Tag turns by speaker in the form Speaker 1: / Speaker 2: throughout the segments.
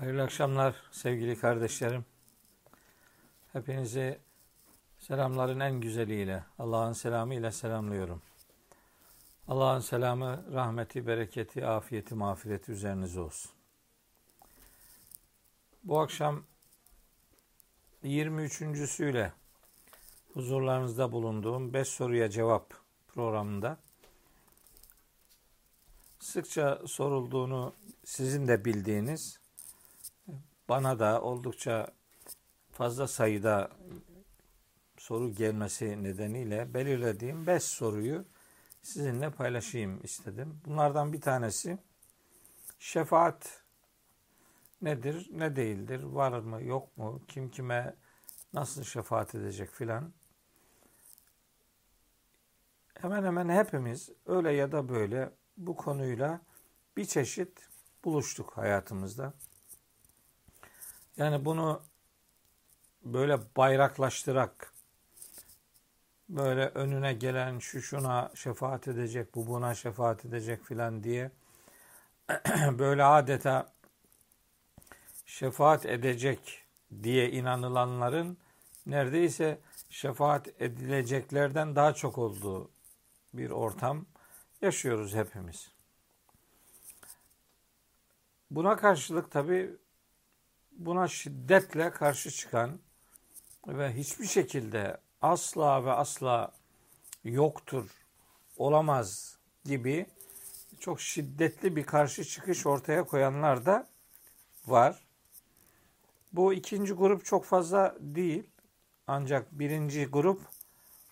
Speaker 1: Hayırlı akşamlar sevgili kardeşlerim. Hepinizi selamların en güzeliyle, Allah'ın selamı ile selamlıyorum. Allah'ın selamı, rahmeti, bereketi, afiyeti, mağfireti üzerinize olsun. Bu akşam 23.süyle huzurlarınızda bulunduğum 5 soruya cevap programında sıkça sorulduğunu sizin de bildiğiniz bana da oldukça fazla sayıda soru gelmesi nedeniyle belirlediğim 5 soruyu sizinle paylaşayım istedim. Bunlardan bir tanesi şefaat nedir, ne değildir, var mı, yok mu, kim kime nasıl şefaat edecek filan. Hemen hemen hepimiz öyle ya da böyle bu konuyla bir çeşit buluştuk hayatımızda. Yani bunu böyle bayraklaştırak böyle önüne gelen şu şuna şefaat edecek, bu buna şefaat edecek filan diye böyle adeta şefaat edecek diye inanılanların neredeyse şefaat edileceklerden daha çok olduğu bir ortam yaşıyoruz hepimiz. Buna karşılık tabi buna şiddetle karşı çıkan ve hiçbir şekilde asla ve asla yoktur, olamaz gibi çok şiddetli bir karşı çıkış ortaya koyanlar da var. Bu ikinci grup çok fazla değil. Ancak birinci grup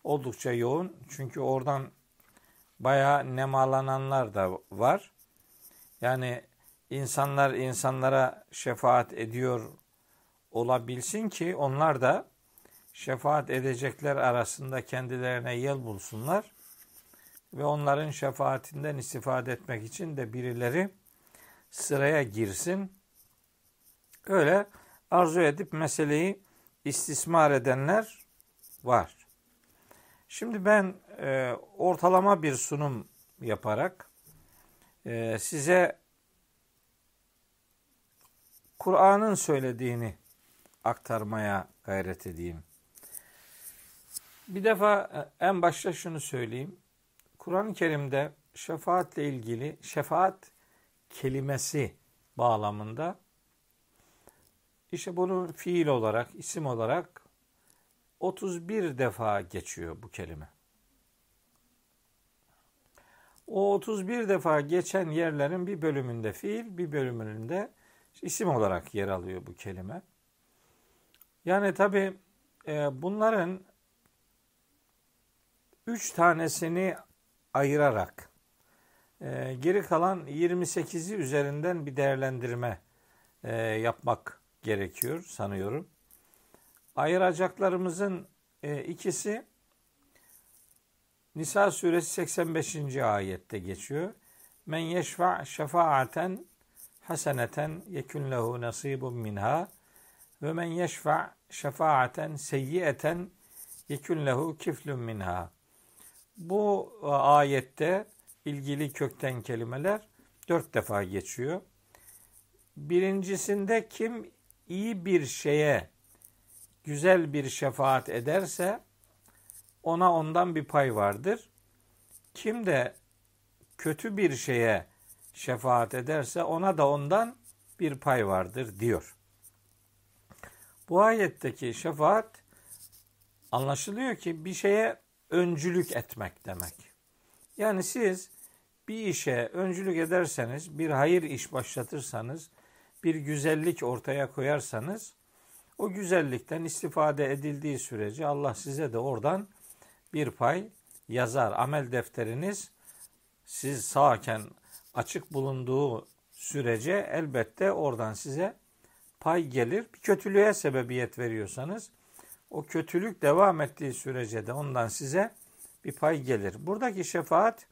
Speaker 1: oldukça yoğun. Çünkü oradan bayağı nemalananlar da var. Yani insanlar insanlara şefaat ediyor olabilsin ki onlar da şefaat edecekler arasında kendilerine yol bulsunlar ve onların şefaatinden istifade etmek için de birileri sıraya girsin. Öyle arzu edip meseleyi istismar edenler var. Şimdi ben e, ortalama bir sunum yaparak e, size Kur'an'ın söylediğini aktarmaya gayret edeyim. Bir defa e, en başta şunu söyleyeyim. Kur'an-ı Kerim'de şefaatle ilgili şefaat kelimesi bağlamında işte bunu fiil olarak, isim olarak 31 defa geçiyor bu kelime. O 31 defa geçen yerlerin bir bölümünde fiil, bir bölümünde isim olarak yer alıyor bu kelime. Yani tabi e, bunların üç tanesini ayırarak e, geri kalan 28'i üzerinden bir değerlendirme e, yapmak gerekiyor sanıyorum. Ayıracaklarımızın e, ikisi Nisa suresi 85. ayette geçiyor. Men yeşfa şefaaten haseneten yekun lehu nasibun minha ve men yeşfa şefaaten seyyiyeten yekun lehu kiflun minha. Bu e, ayette ilgili kökten kelimeler dört defa geçiyor. Birincisinde kim iyi bir şeye güzel bir şefaat ederse ona ondan bir pay vardır. Kim de kötü bir şeye şefaat ederse ona da ondan bir pay vardır diyor. Bu ayetteki şefaat anlaşılıyor ki bir şeye öncülük etmek demek. Yani siz bir işe öncülük ederseniz, bir hayır iş başlatırsanız, bir güzellik ortaya koyarsanız, o güzellikten istifade edildiği sürece Allah size de oradan bir pay yazar. Amel defteriniz siz sağken açık bulunduğu sürece elbette oradan size pay gelir. Bir kötülüğe sebebiyet veriyorsanız o kötülük devam ettiği sürece de ondan size bir pay gelir. Buradaki şefaat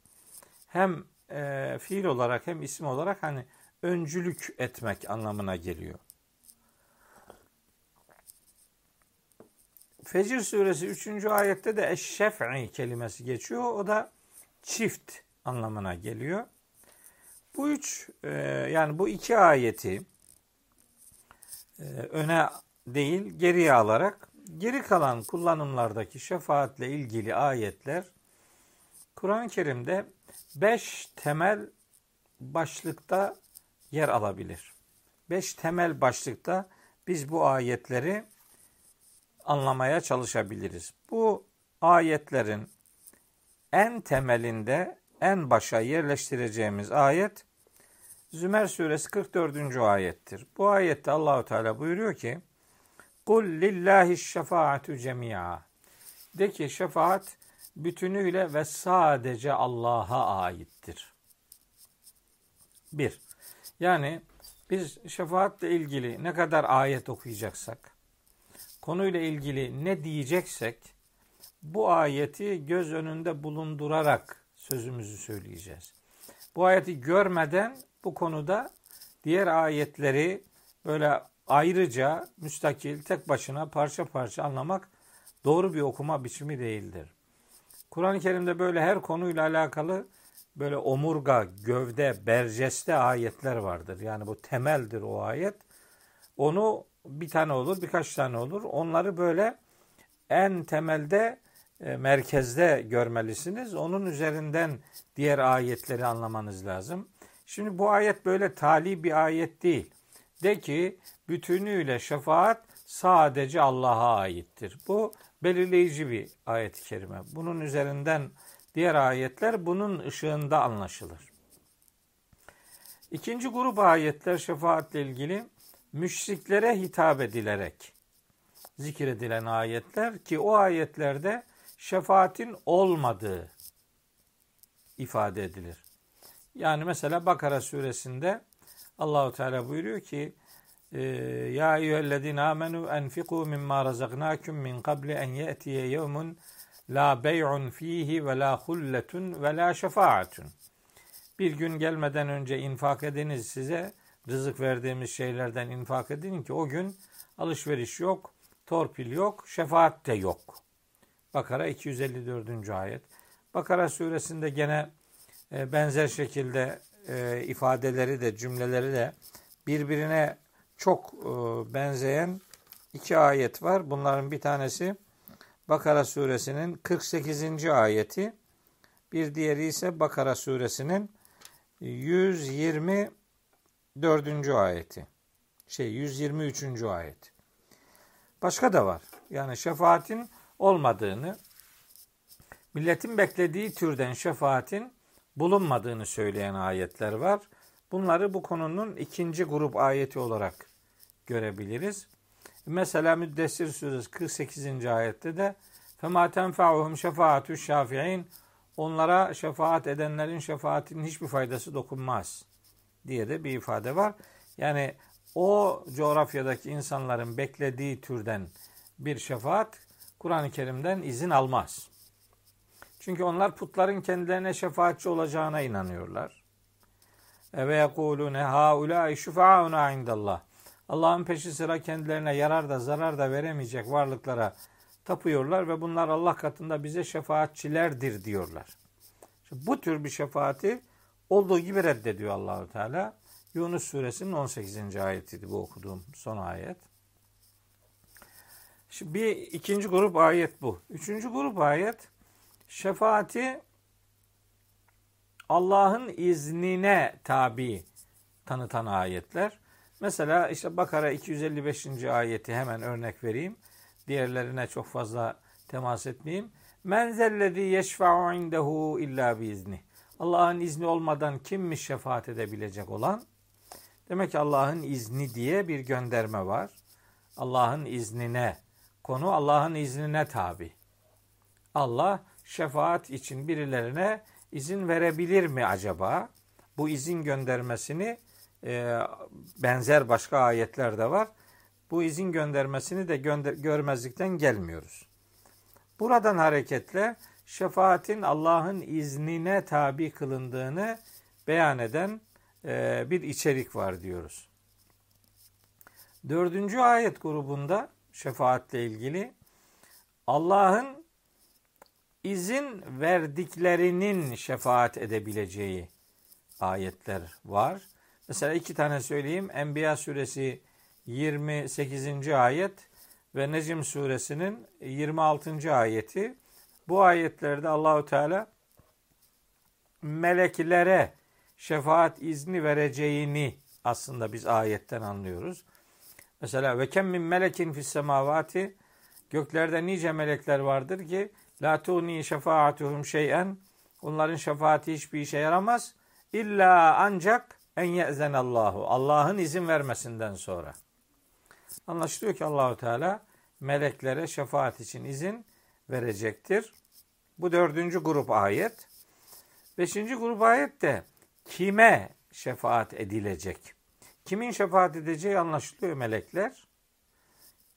Speaker 1: hem e, fiil olarak hem isim olarak hani öncülük etmek anlamına geliyor. Fecir suresi 3. ayette de eşşef'i kelimesi geçiyor. O da çift anlamına geliyor. Bu üç e, yani bu iki ayeti e, öne değil geriye alarak geri kalan kullanımlardaki şefaatle ilgili ayetler Kur'an-ı Kerim'de beş temel başlıkta yer alabilir. Beş temel başlıkta biz bu ayetleri anlamaya çalışabiliriz. Bu ayetlerin en temelinde en başa yerleştireceğimiz ayet Zümer suresi 44. ayettir. Bu ayette Allahu Teala buyuruyor ki: "Kul lillahi şefaatu cemia." De ki şefaat bütünüyle ve sadece Allah'a aittir. Bir, yani biz şefaatle ilgili ne kadar ayet okuyacaksak, konuyla ilgili ne diyeceksek, bu ayeti göz önünde bulundurarak sözümüzü söyleyeceğiz. Bu ayeti görmeden bu konuda diğer ayetleri böyle ayrıca, müstakil, tek başına parça parça anlamak doğru bir okuma biçimi değildir. Kur'an-ı Kerim'de böyle her konuyla alakalı böyle omurga, gövde, berceste ayetler vardır. Yani bu temeldir o ayet. Onu bir tane olur, birkaç tane olur. Onları böyle en temelde merkezde görmelisiniz. Onun üzerinden diğer ayetleri anlamanız lazım. Şimdi bu ayet böyle tali bir ayet değil. De ki bütünüyle şefaat sadece Allah'a aittir. Bu belirleyici bir ayet-i kerime. Bunun üzerinden diğer ayetler bunun ışığında anlaşılır. İkinci grup ayetler şefaatle ilgili müşriklere hitap edilerek zikredilen ayetler ki o ayetlerde şefaatin olmadığı ifade edilir. Yani mesela Bakara suresinde Allahu Teala buyuruyor ki ee, ya eyyühellezine amenu enfiku mimma razaknakum min qabli en ye'tiye yevmun la bey'un fihi ve la hulletun ve la şefaatun. Bir gün gelmeden önce infak ediniz size rızık verdiğimiz şeylerden infak edin ki o gün alışveriş yok, torpil yok, şefaat de yok. Bakara 254. ayet. Bakara suresinde gene e, benzer şekilde e, ifadeleri de cümleleri de birbirine çok e, benzeyen iki ayet var. Bunların bir tanesi Bakara suresinin 48. ayeti. Bir diğeri ise Bakara suresinin 124. ayeti. Şey 123. ayet. Başka da var. Yani şefaatin olmadığını, milletin beklediği türden şefaatin bulunmadığını söyleyen ayetler var. Bunları bu konunun ikinci grup ayeti olarak görebiliriz. Mesela Müddessir Suresi 48. ayette de فَمَا تَنْفَعُهُمْ شَفَاعَةُ الشَّافِعِينَ Onlara şefaat edenlerin şefaatinin hiçbir faydası dokunmaz diye de bir ifade var. Yani o coğrafyadaki insanların beklediği türden bir şefaat Kur'an-ı Kerim'den izin almaz. Çünkü onlar putların kendilerine şefaatçi olacağına inanıyorlar. Ve yekulune haulâi şufa'una indallah. Allah'ın peşi sıra kendilerine yarar da zarar da veremeyecek varlıklara tapıyorlar ve bunlar Allah katında bize şefaatçilerdir diyorlar. Şimdi bu tür bir şefaati olduğu gibi reddediyor Allahu Teala. Yunus suresinin 18. ayetiydi bu okuduğum son ayet. Şimdi bir ikinci grup ayet bu. Üçüncü grup ayet şefaati Allah'ın iznine tabi tanıtan ayetler. Mesela işte Bakara 255. ayeti hemen örnek vereyim. Diğerlerine çok fazla temas etmeyeyim. Men zellezî yeşfa'u indehu illa biizni. Allah'ın izni olmadan kimmiş şefaat edebilecek olan? Demek ki Allah'ın izni diye bir gönderme var. Allah'ın iznine, konu Allah'ın iznine tabi. Allah şefaat için birilerine izin verebilir mi acaba? Bu izin göndermesini e, benzer başka ayetler de var. Bu izin göndermesini de gönder, görmezlikten gelmiyoruz. Buradan hareketle şefaatin Allah'ın iznine tabi kılındığını beyan eden e, bir içerik var diyoruz. Dördüncü ayet grubunda şefaatle ilgili Allah'ın izin verdiklerinin şefaat edebileceği ayetler var. Mesela iki tane söyleyeyim. Enbiya suresi 28. ayet ve Necm suresinin 26. ayeti. Bu ayetlerde Allahu Teala meleklere şefaat izni vereceğini aslında biz ayetten anlıyoruz. Mesela ve kem min melekin fis semavati göklerde nice melekler vardır ki la tuni şefaatuhum şey'en onların şefaati hiçbir işe yaramaz illa ancak en ye'zen Allahu Allah'ın izin vermesinden sonra. Anlaşılıyor ki Allahu Teala meleklere şefaat için izin verecektir. Bu dördüncü grup ayet. Beşinci grup ayet de kime şefaat edilecek? Kimin şefaat edeceği anlaşılıyor melekler.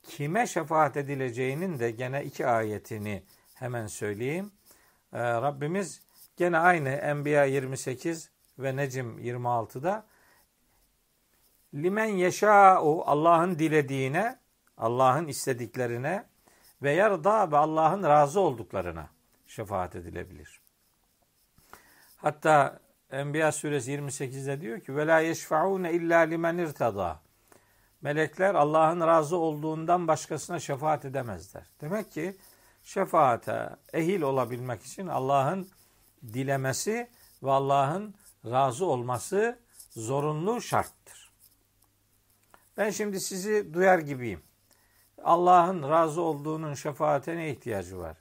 Speaker 1: Kime şefaat edileceğinin de gene iki ayetini hemen söyleyeyim. Ee, Rabbimiz gene aynı Enbiya 28 ve Necim 26'da limen yeşâ'u Allah'ın dilediğine, Allah'ın istediklerine ve yarda ve Allah'ın razı olduklarına şefaat edilebilir. Hatta Enbiya suresi 28'de diyor ki la yeşfaune illa limen irtada. Melekler Allah'ın razı olduğundan başkasına şefaat edemezler. Demek ki şefaate ehil olabilmek için Allah'ın dilemesi ve Allah'ın razı olması zorunlu şarttır. Ben şimdi sizi duyar gibiyim. Allah'ın razı olduğunun şefaate ne ihtiyacı var?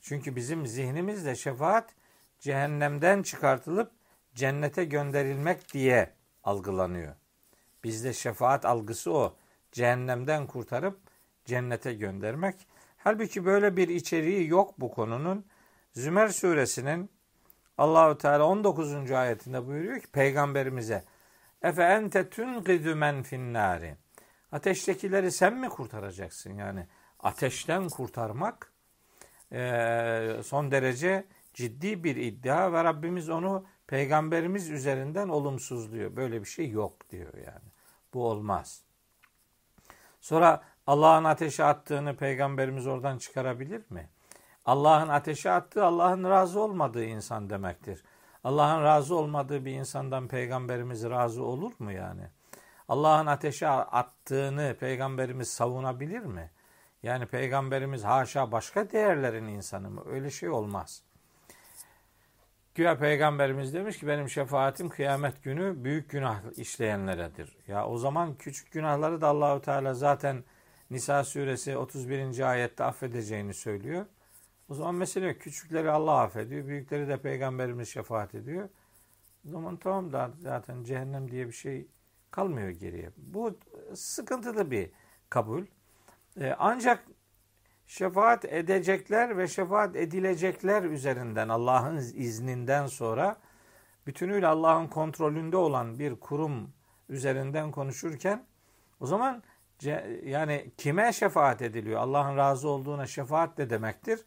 Speaker 1: Çünkü bizim zihnimizde şefaat cehennemden çıkartılıp cennete gönderilmek diye algılanıyor. Bizde şefaat algısı o. Cehennemden kurtarıp cennete göndermek. Halbuki böyle bir içeriği yok bu konunun. Zümer suresinin Allahu Teala 19. ayetinde buyuruyor ki peygamberimize Efe ente tunqidu men finnari. Ateştekileri sen mi kurtaracaksın? Yani ateşten kurtarmak son derece ciddi bir iddia ve Rabbimiz onu peygamberimiz üzerinden olumsuzluyor. Böyle bir şey yok diyor yani. Bu olmaz. Sonra Allah'ın ateşe attığını peygamberimiz oradan çıkarabilir mi? Allah'ın ateşe attığı Allah'ın razı olmadığı insan demektir. Allah'ın razı olmadığı bir insandan peygamberimiz razı olur mu yani? Allah'ın ateşe attığını peygamberimiz savunabilir mi? Yani peygamberimiz haşa başka değerlerin insanı mı? Öyle şey olmaz. Güya peygamberimiz demiş ki benim şefaatim kıyamet günü büyük günah işleyenleredir. Ya o zaman küçük günahları da Allahu Teala zaten Nisa suresi 31. ayette affedeceğini söylüyor. O zaman mesele küçükleri Allah affediyor, büyükleri de peygamberimiz şefaat ediyor. O zaman tamam da zaten cehennem diye bir şey kalmıyor geriye. Bu sıkıntılı bir kabul. Ee, ancak şefaat edecekler ve şefaat edilecekler üzerinden Allah'ın izninden sonra bütünüyle Allah'ın kontrolünde olan bir kurum üzerinden konuşurken o zaman yani kime şefaat ediliyor? Allah'ın razı olduğuna şefaat de demektir.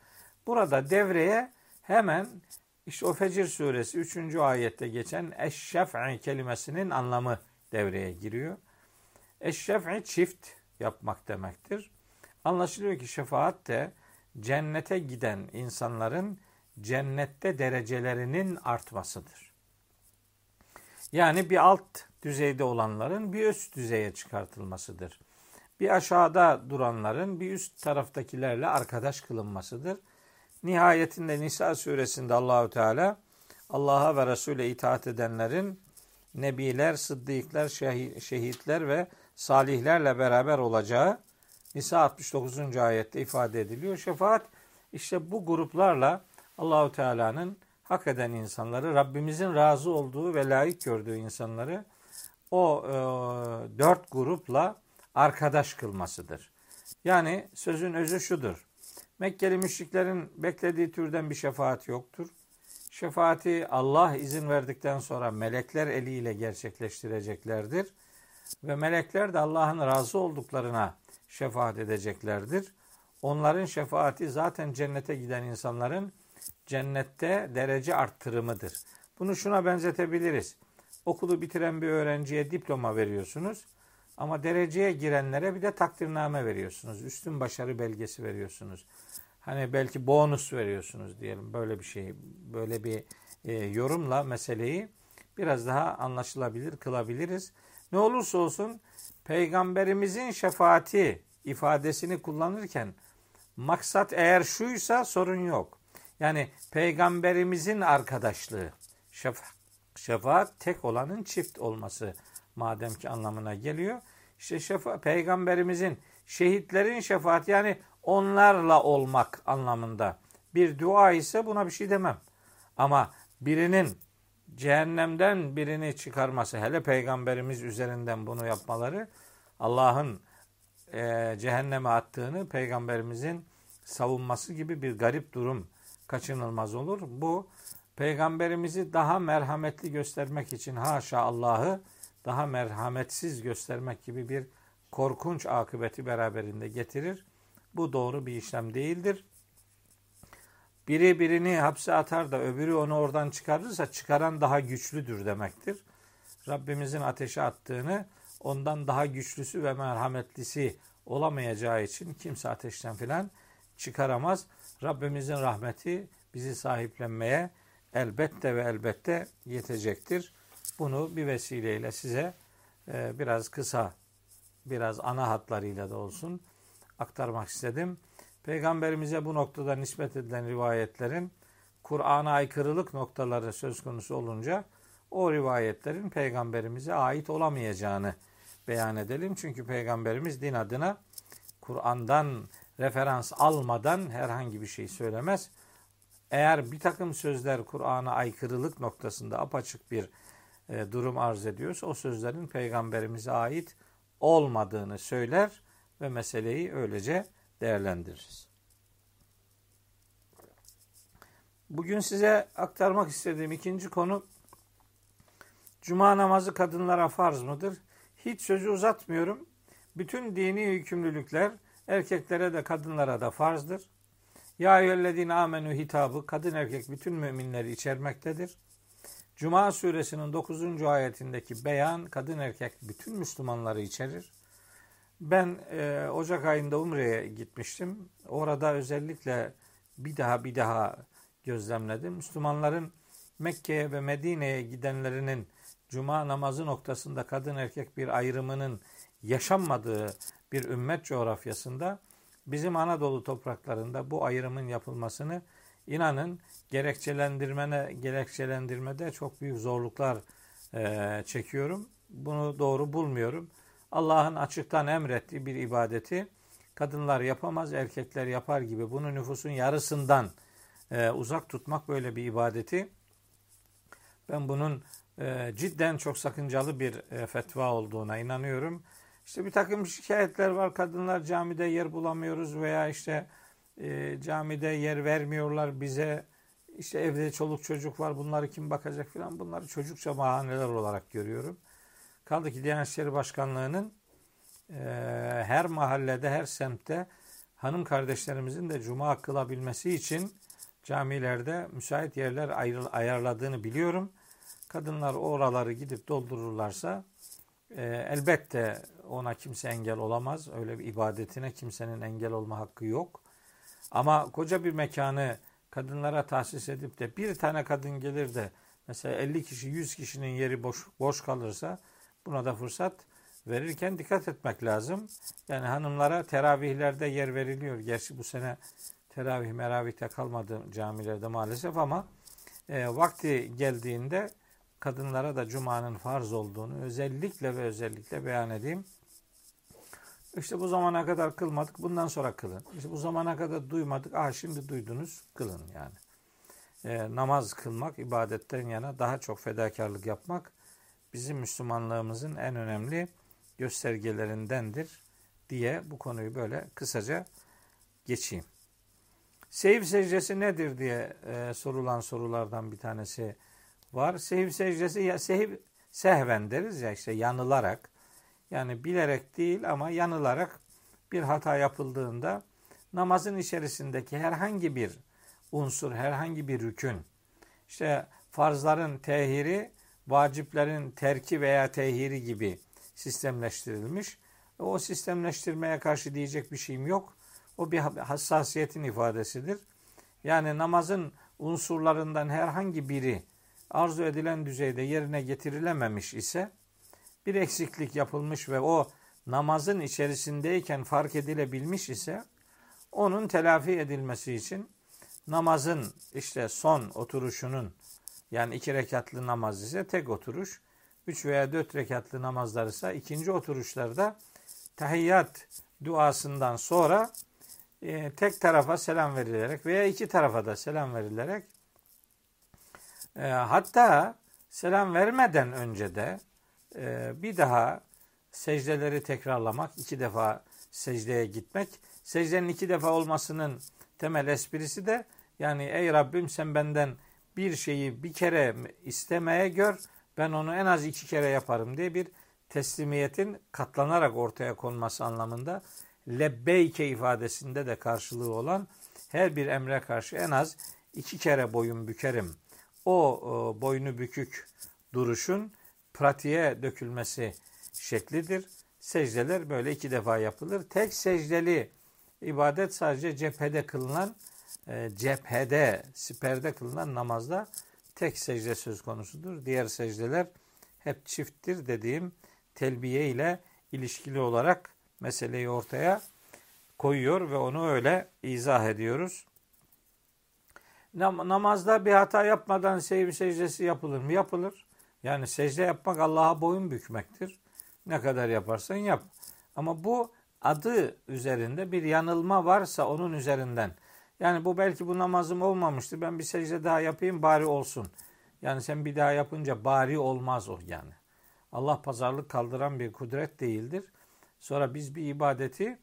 Speaker 1: Burada devreye hemen işte o Fecir suresi 3. ayette geçen eşşef'i kelimesinin anlamı devreye giriyor. Eşşef'i çift yapmak demektir. Anlaşılıyor ki şefaat de cennete giden insanların cennette derecelerinin artmasıdır. Yani bir alt düzeyde olanların bir üst düzeye çıkartılmasıdır. Bir aşağıda duranların bir üst taraftakilerle arkadaş kılınmasıdır. Nihayetinde Nisa suresinde Allahü Teala Allah'a ve Resul'e itaat edenlerin nebiler, sıddıklar, şehitler ve salihlerle beraber olacağı Nisa 69. ayette ifade ediliyor. Şefaat işte bu gruplarla Allahu Teala'nın hak eden insanları, Rabbimizin razı olduğu ve layık gördüğü insanları o e, dört grupla arkadaş kılmasıdır. Yani sözün özü şudur. Mekkeli müşriklerin beklediği türden bir şefaat yoktur. Şefaati Allah izin verdikten sonra melekler eliyle gerçekleştireceklerdir. Ve melekler de Allah'ın razı olduklarına şefaat edeceklerdir. Onların şefaati zaten cennete giden insanların cennette derece arttırımıdır. Bunu şuna benzetebiliriz. Okulu bitiren bir öğrenciye diploma veriyorsunuz. Ama dereceye girenlere bir de takdirname veriyorsunuz. Üstün başarı belgesi veriyorsunuz. Hani belki bonus veriyorsunuz diyelim. Böyle bir şey, böyle bir e, yorumla meseleyi biraz daha anlaşılabilir kılabiliriz. Ne olursa olsun peygamberimizin şefaati ifadesini kullanırken maksat eğer şuysa sorun yok. Yani peygamberimizin arkadaşlığı. Şefa, şefaat tek olanın çift olması madem ki anlamına geliyor. İşte şefa, peygamberimizin şehitlerin şefaat yani onlarla olmak anlamında bir dua ise buna bir şey demem. Ama birinin cehennemden birini çıkarması hele peygamberimiz üzerinden bunu yapmaları Allah'ın e, cehenneme attığını peygamberimizin savunması gibi bir garip durum kaçınılmaz olur. Bu peygamberimizi daha merhametli göstermek için haşa Allah'ı daha merhametsiz göstermek gibi bir korkunç akıbeti beraberinde getirir. Bu doğru bir işlem değildir. Biri birini hapse atar da öbürü onu oradan çıkarırsa çıkaran daha güçlüdür demektir. Rabbimizin ateşe attığını ondan daha güçlüsü ve merhametlisi olamayacağı için kimse ateşten filan çıkaramaz. Rabbimizin rahmeti bizi sahiplenmeye elbette ve elbette yetecektir. Bunu bir vesileyle size e, biraz kısa, biraz ana hatlarıyla da olsun aktarmak istedim. Peygamberimize bu noktada nispet edilen rivayetlerin Kur'an'a aykırılık noktaları söz konusu olunca o rivayetlerin peygamberimize ait olamayacağını beyan edelim. Çünkü peygamberimiz din adına Kur'an'dan referans almadan herhangi bir şey söylemez. Eğer bir takım sözler Kur'an'a aykırılık noktasında apaçık bir e, durum arz ediyorsa o sözlerin peygamberimize ait olmadığını söyler ve meseleyi öylece değerlendiririz. Bugün size aktarmak istediğim ikinci konu Cuma namazı kadınlara farz mıdır? Hiç sözü uzatmıyorum. Bütün dini yükümlülükler erkeklere de kadınlara da farzdır. Ya eyyühellezine amenü hitabı kadın erkek bütün müminleri içermektedir. Cuma suresinin 9. ayetindeki beyan kadın erkek bütün Müslümanları içerir. Ben e, Ocak ayında Umre'ye gitmiştim. Orada özellikle bir daha bir daha gözlemledim. Müslümanların Mekke'ye ve Medine'ye gidenlerinin cuma namazı noktasında kadın erkek bir ayrımının yaşanmadığı bir ümmet coğrafyasında bizim Anadolu topraklarında bu ayrımın yapılmasını inanın gerekçelendirmene gerekçelendirmede çok büyük zorluklar e, çekiyorum. Bunu doğru bulmuyorum. Allah'ın açıktan emrettiği bir ibadeti kadınlar yapamaz, erkekler yapar gibi bunu nüfusun yarısından e, uzak tutmak böyle bir ibadeti ben bunun e, cidden çok sakıncalı bir e, fetva olduğuna inanıyorum. İşte bir takım şikayetler var. Kadınlar camide yer bulamıyoruz veya işte e, camide yer vermiyorlar bize. İşte evde çoluk çocuk var bunları kim bakacak filan bunları çocukça bahaneler olarak görüyorum. Kaldı ki Diyanet İşleri Başkanlığı'nın e, her mahallede, her semtte hanım kardeşlerimizin de cuma kılabilmesi için camilerde müsait yerler ayarladığını biliyorum. Kadınlar oraları gidip doldururlarsa e, elbette ona kimse engel olamaz. Öyle bir ibadetine kimsenin engel olma hakkı yok. Ama koca bir mekanı kadınlara tahsis edip de bir tane kadın gelir de mesela 50 kişi 100 kişinin yeri boş, boş kalırsa buna da fırsat verirken dikkat etmek lazım. Yani hanımlara teravihlerde yer veriliyor. Gerçi bu sene teravih meravihte kalmadı camilerde maalesef ama e, vakti geldiğinde kadınlara da cumanın farz olduğunu özellikle ve özellikle beyan edeyim. İşte bu zamana kadar kılmadık, bundan sonra kılın. İşte bu zamana kadar duymadık, ah şimdi duydunuz, kılın yani. E, namaz kılmak, ibadetten yana daha çok fedakarlık yapmak bizim Müslümanlığımızın en önemli göstergelerindendir diye bu konuyu böyle kısaca geçeyim. Sehiv secdesi nedir diye e, sorulan sorulardan bir tanesi var. Sehiv secdesi ya sehiv sehven deriz ya işte yanılarak yani bilerek değil ama yanılarak bir hata yapıldığında namazın içerisindeki herhangi bir unsur, herhangi bir rükün işte farzların tehiri, vaciplerin terki veya tehiri gibi sistemleştirilmiş. O sistemleştirmeye karşı diyecek bir şeyim yok. O bir hassasiyetin ifadesidir. Yani namazın unsurlarından herhangi biri arzu edilen düzeyde yerine getirilememiş ise bir eksiklik yapılmış ve o namazın içerisindeyken fark edilebilmiş ise onun telafi edilmesi için namazın işte son oturuşunun yani iki rekatlı namaz ise tek oturuş, üç veya dört rekatlı namazlar ise ikinci oturuşlarda tahiyyat duasından sonra e, tek tarafa selam verilerek veya iki tarafa da selam verilerek e, hatta selam vermeden önce de e, bir daha secdeleri tekrarlamak, iki defa secdeye gitmek. Secdenin iki defa olmasının temel esprisi de yani ey Rabbim sen benden bir şeyi bir kere istemeye gör, ben onu en az iki kere yaparım diye bir teslimiyetin katlanarak ortaya konması anlamında lebbeyke ifadesinde de karşılığı olan her bir emre karşı en az iki kere boyun bükerim. O, o boynu bükük duruşun pratiğe dökülmesi şeklidir. Secdeler böyle iki defa yapılır. Tek secdeli ibadet sadece cephede kılınan, e, cephede, siperde kılınan namazda tek secde söz konusudur. Diğer secdeler hep çifttir dediğim telbiye ile ilişkili olarak meseleyi ortaya koyuyor ve onu öyle izah ediyoruz. Namazda bir hata yapmadan sevgi secdesi yapılır mı? Yapılır. Yani secde yapmak Allah'a boyun bükmektir. Ne kadar yaparsan yap. Ama bu adı üzerinde bir yanılma varsa onun üzerinden. Yani bu belki bu namazım olmamıştı. Ben bir secde daha yapayım bari olsun. Yani sen bir daha yapınca bari olmaz o yani. Allah pazarlık kaldıran bir kudret değildir. Sonra biz bir ibadeti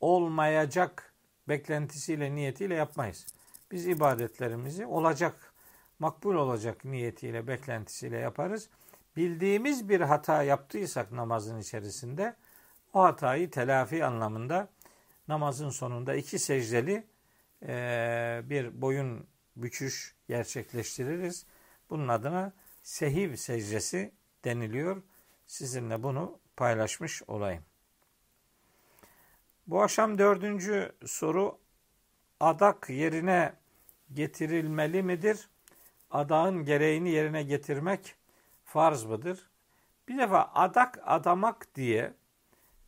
Speaker 1: olmayacak beklentisiyle, niyetiyle yapmayız. Biz ibadetlerimizi olacak, makbul olacak niyetiyle, beklentisiyle yaparız. Bildiğimiz bir hata yaptıysak namazın içerisinde o hatayı telafi anlamında namazın sonunda iki secdeli bir boyun büküş gerçekleştiririz. Bunun adına sehiv secdesi deniliyor. Sizinle bunu paylaşmış olayım. Bu akşam dördüncü soru adak yerine getirilmeli midir? Adağın gereğini yerine getirmek farz mıdır? Bir defa adak adamak diye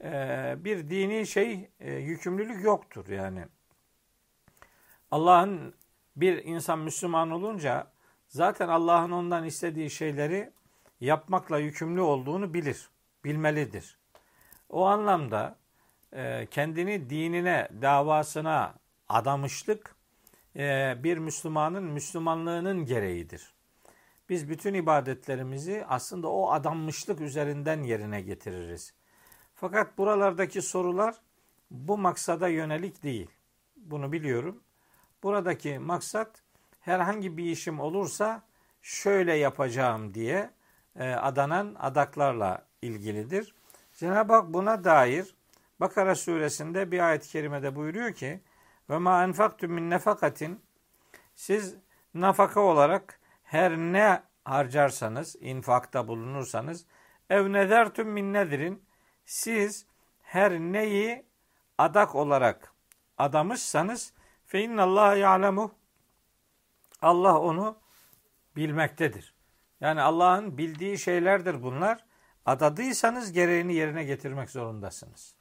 Speaker 1: e, bir dini şey e, yükümlülük yoktur yani. Allah'ın bir insan Müslüman olunca zaten Allah'ın ondan istediği şeyleri yapmakla yükümlü olduğunu bilir, bilmelidir. O anlamda e, kendini dinine, davasına adamışlık bir Müslümanın Müslümanlığının gereğidir. Biz bütün ibadetlerimizi aslında o adanmışlık üzerinden yerine getiririz. Fakat buralardaki sorular bu maksada yönelik değil. Bunu biliyorum. Buradaki maksat herhangi bir işim olursa şöyle yapacağım diye e, adanan adaklarla ilgilidir. Cenab-ı Hak buna dair Bakara suresinde bir ayet-i kerimede buyuruyor ki ve ma enfaktum min nefakatin siz nafaka olarak her ne harcarsanız, infakta bulunursanız ev nezertum min nedirin siz her neyi adak olarak adamışsanız fe innallaha ya'lemu Allah onu bilmektedir. Yani Allah'ın bildiği şeylerdir bunlar. Adadıysanız gereğini yerine getirmek zorundasınız.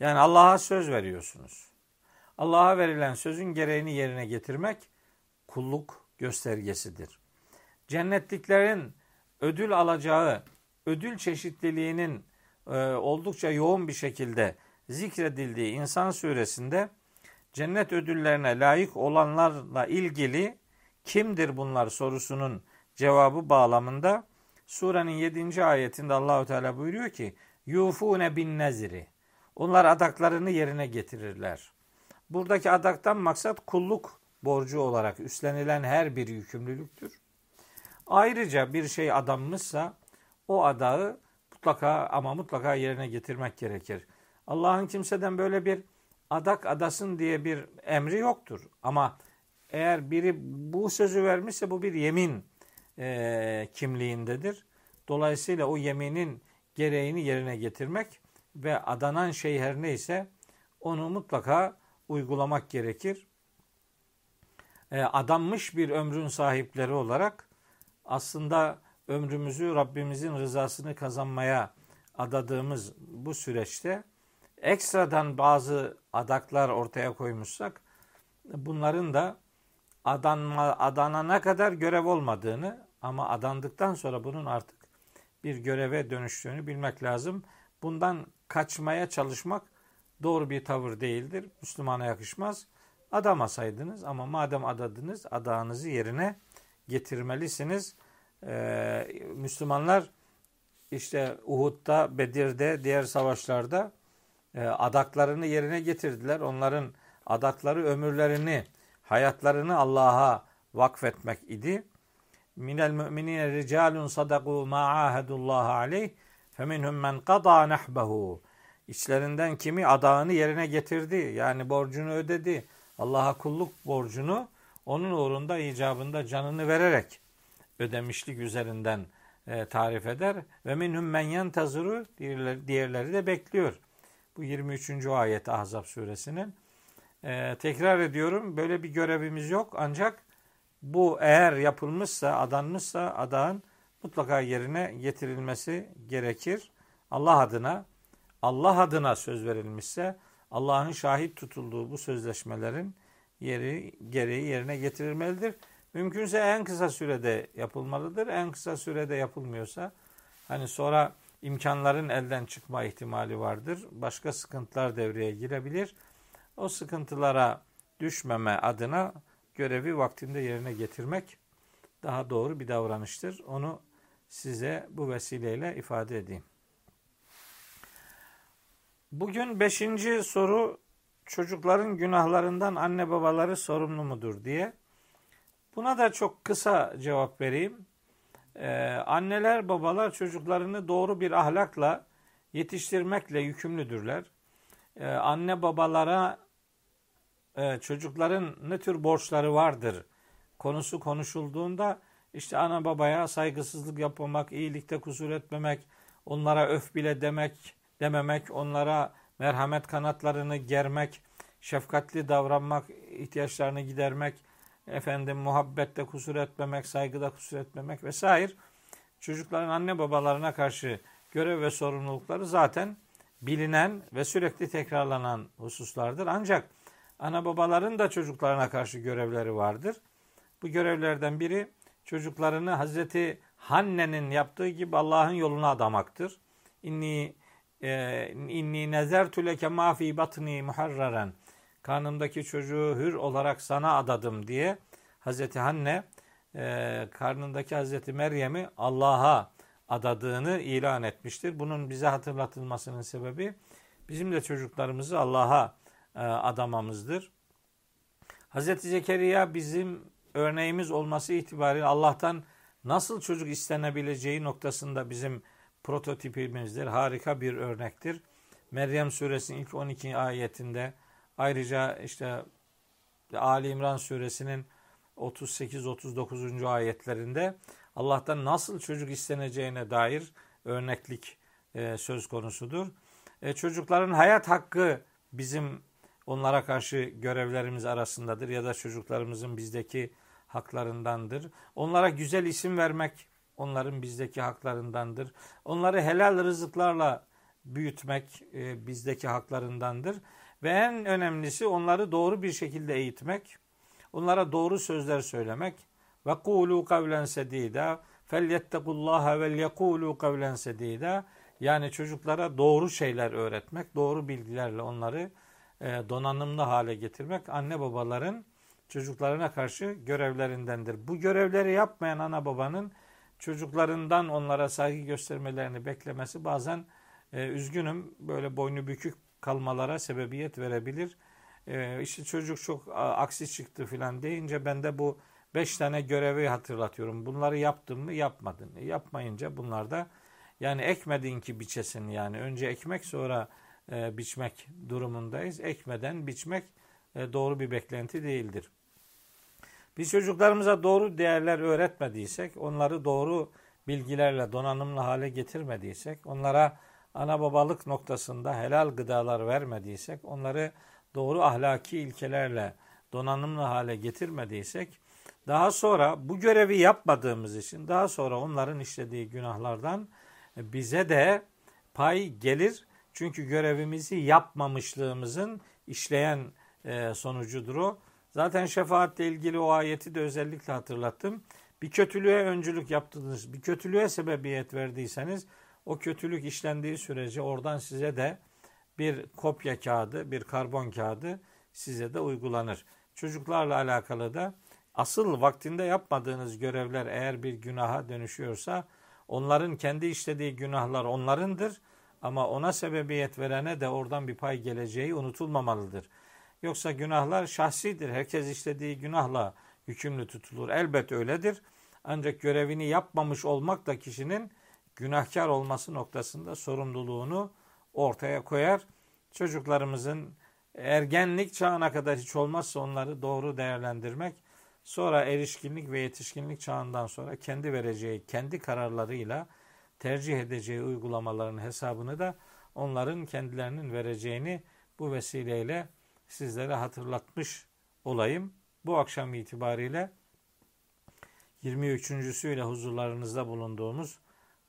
Speaker 1: Yani Allah'a söz veriyorsunuz. Allah'a verilen sözün gereğini yerine getirmek kulluk göstergesidir. Cennetliklerin ödül alacağı ödül çeşitliliğinin e, oldukça yoğun bir şekilde zikredildiği İnsan suresinde cennet ödüllerine layık olanlarla ilgili kimdir bunlar sorusunun cevabı bağlamında surenin 7. ayetinde Allahu Teala buyuruyor ki yufune bin nezri onlar adaklarını yerine getirirler. Buradaki adaktan maksat kulluk borcu olarak üstlenilen her bir yükümlülüktür. Ayrıca bir şey adanmışsa o adağı mutlaka ama mutlaka yerine getirmek gerekir. Allah'ın kimseden böyle bir adak adasın diye bir emri yoktur. Ama eğer biri bu sözü vermişse bu bir yemin e, kimliğindedir. Dolayısıyla o yeminin gereğini yerine getirmek ve adanan şey her neyse onu mutlaka uygulamak gerekir. E, adanmış bir ömrün sahipleri olarak aslında ömrümüzü Rabbimizin rızasını kazanmaya adadığımız bu süreçte ekstradan bazı adaklar ortaya koymuşsak bunların da adanma, adanana kadar görev olmadığını ama adandıktan sonra bunun artık bir göreve dönüştüğünü bilmek lazım. Bundan kaçmaya çalışmak doğru bir tavır değildir. Müslümana yakışmaz. Adamasaydınız ama madem adadınız adağınızı yerine getirmelisiniz. Ee, Müslümanlar işte Uhud'da, Bedir'de, diğer savaşlarda e, adaklarını yerine getirdiler. Onların adakları ömürlerini, hayatlarını Allah'a vakfetmek idi. Minel müminine ricalun sadaku ma ahadullah aleyh feminhum men qada nahbehu. İçlerinden kimi adağını yerine getirdi. Yani borcunu ödedi. Allah'a kulluk borcunu onun uğrunda icabında canını vererek ödemişlik üzerinden e, tarif eder. Ve minhum men yentazuru diğerleri, de bekliyor. Bu 23. ayet Ahzab suresinin. E, tekrar ediyorum böyle bir görevimiz yok ancak bu eğer yapılmışsa, adanmışsa adağın mutlaka yerine getirilmesi gerekir. Allah adına, Allah adına söz verilmişse Allah'ın şahit tutulduğu bu sözleşmelerin yeri gereği yerine getirilmelidir. Mümkünse en kısa sürede yapılmalıdır. En kısa sürede yapılmıyorsa hani sonra imkanların elden çıkma ihtimali vardır. Başka sıkıntılar devreye girebilir. O sıkıntılara düşmeme adına görevi vaktinde yerine getirmek daha doğru bir davranıştır. Onu size bu vesileyle ifade edeyim. Bugün beşinci soru çocukların günahlarından anne babaları sorumlu mudur diye. Buna da çok kısa cevap vereyim. Ee, anneler babalar çocuklarını doğru bir ahlakla yetiştirmekle yükümlüdürler. Ee, anne babalara e, çocukların ne tür borçları vardır konusu konuşulduğunda işte ana babaya saygısızlık yapmamak, iyilikte kusur etmemek, onlara öf bile demek, dememek, onlara merhamet kanatlarını germek, şefkatli davranmak, ihtiyaçlarını gidermek, efendim muhabbette kusur etmemek, saygıda kusur etmemek vesaire. Çocukların anne babalarına karşı görev ve sorumlulukları zaten bilinen ve sürekli tekrarlanan hususlardır. Ancak ana babaların da çocuklarına karşı görevleri vardır. Bu görevlerden biri çocuklarını Hazreti Hanne'nin yaptığı gibi Allah'ın yoluna adamaktır. İnni inni nezertu leke ma fi batni muharraran karnımdaki çocuğu hür olarak sana adadım diye Hazreti Hanne e, karnındaki Hazreti Meryem'i Allah'a adadığını ilan etmiştir. Bunun bize hatırlatılmasının sebebi bizim de çocuklarımızı Allah'a e, adamamızdır. Hazreti Zekeriya bizim örneğimiz olması itibariyle Allah'tan nasıl çocuk istenebileceği noktasında bizim prototipimizdir. Harika bir örnektir. Meryem suresinin ilk 12 ayetinde ayrıca işte Ali İmran suresinin 38-39. ayetlerinde Allah'tan nasıl çocuk isteneceğine dair örneklik e, söz konusudur. E, çocukların hayat hakkı bizim onlara karşı görevlerimiz arasındadır ya da çocuklarımızın bizdeki haklarındandır. Onlara güzel isim vermek onların bizdeki haklarındandır. Onları helal rızıklarla büyütmek e, bizdeki haklarındandır. Ve en önemlisi onları doğru bir şekilde eğitmek, onlara doğru sözler söylemek. Ve kulu kavlen sedida felyettequllaha vel yekulu kavlen sedida yani çocuklara doğru şeyler öğretmek, doğru bilgilerle onları e, donanımlı hale getirmek anne babaların çocuklarına karşı görevlerindendir. Bu görevleri yapmayan ana babanın çocuklarından onlara saygı göstermelerini beklemesi bazen e, üzgünüm böyle boynu bükük kalmalara sebebiyet verebilir. E, işte çocuk çok aksi çıktı filan deyince ben de bu beş tane görevi hatırlatıyorum. Bunları yaptın mı yapmadın. E, yapmayınca bunlar da yani ekmedin ki biçesin yani önce ekmek sonra e, biçmek durumundayız. Ekmeden biçmek e, doğru bir beklenti değildir. Biz çocuklarımıza doğru değerler öğretmediysek, onları doğru bilgilerle donanımlı hale getirmediysek, onlara ana babalık noktasında helal gıdalar vermediysek, onları doğru ahlaki ilkelerle donanımlı hale getirmediysek, daha sonra bu görevi yapmadığımız için daha sonra onların işlediği günahlardan bize de pay gelir. Çünkü görevimizi yapmamışlığımızın işleyen e, sonucudur o. Zaten şefaatle ilgili o ayeti de özellikle hatırlattım. Bir kötülüğe öncülük yaptınız, bir kötülüğe sebebiyet verdiyseniz o kötülük işlendiği sürece oradan size de bir kopya kağıdı, bir karbon kağıdı size de uygulanır. Çocuklarla alakalı da asıl vaktinde yapmadığınız görevler eğer bir günaha dönüşüyorsa onların kendi işlediği günahlar onlarındır ama ona sebebiyet verene de oradan bir pay geleceği unutulmamalıdır. Yoksa günahlar şahsidir. Herkes işlediği günahla yükümlü tutulur. Elbet öyledir. Ancak görevini yapmamış olmak da kişinin günahkar olması noktasında sorumluluğunu ortaya koyar. Çocuklarımızın ergenlik çağına kadar hiç olmazsa onları doğru değerlendirmek, sonra erişkinlik ve yetişkinlik çağından sonra kendi vereceği, kendi kararlarıyla tercih edeceği uygulamaların hesabını da onların kendilerinin vereceğini bu vesileyle sizlere hatırlatmış olayım. Bu akşam itibariyle 23.süyle huzurlarınızda bulunduğumuz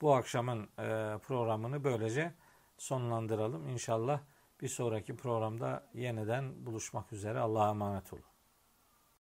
Speaker 1: bu akşamın e, programını böylece sonlandıralım. İnşallah bir sonraki programda yeniden buluşmak üzere. Allah'a emanet olun.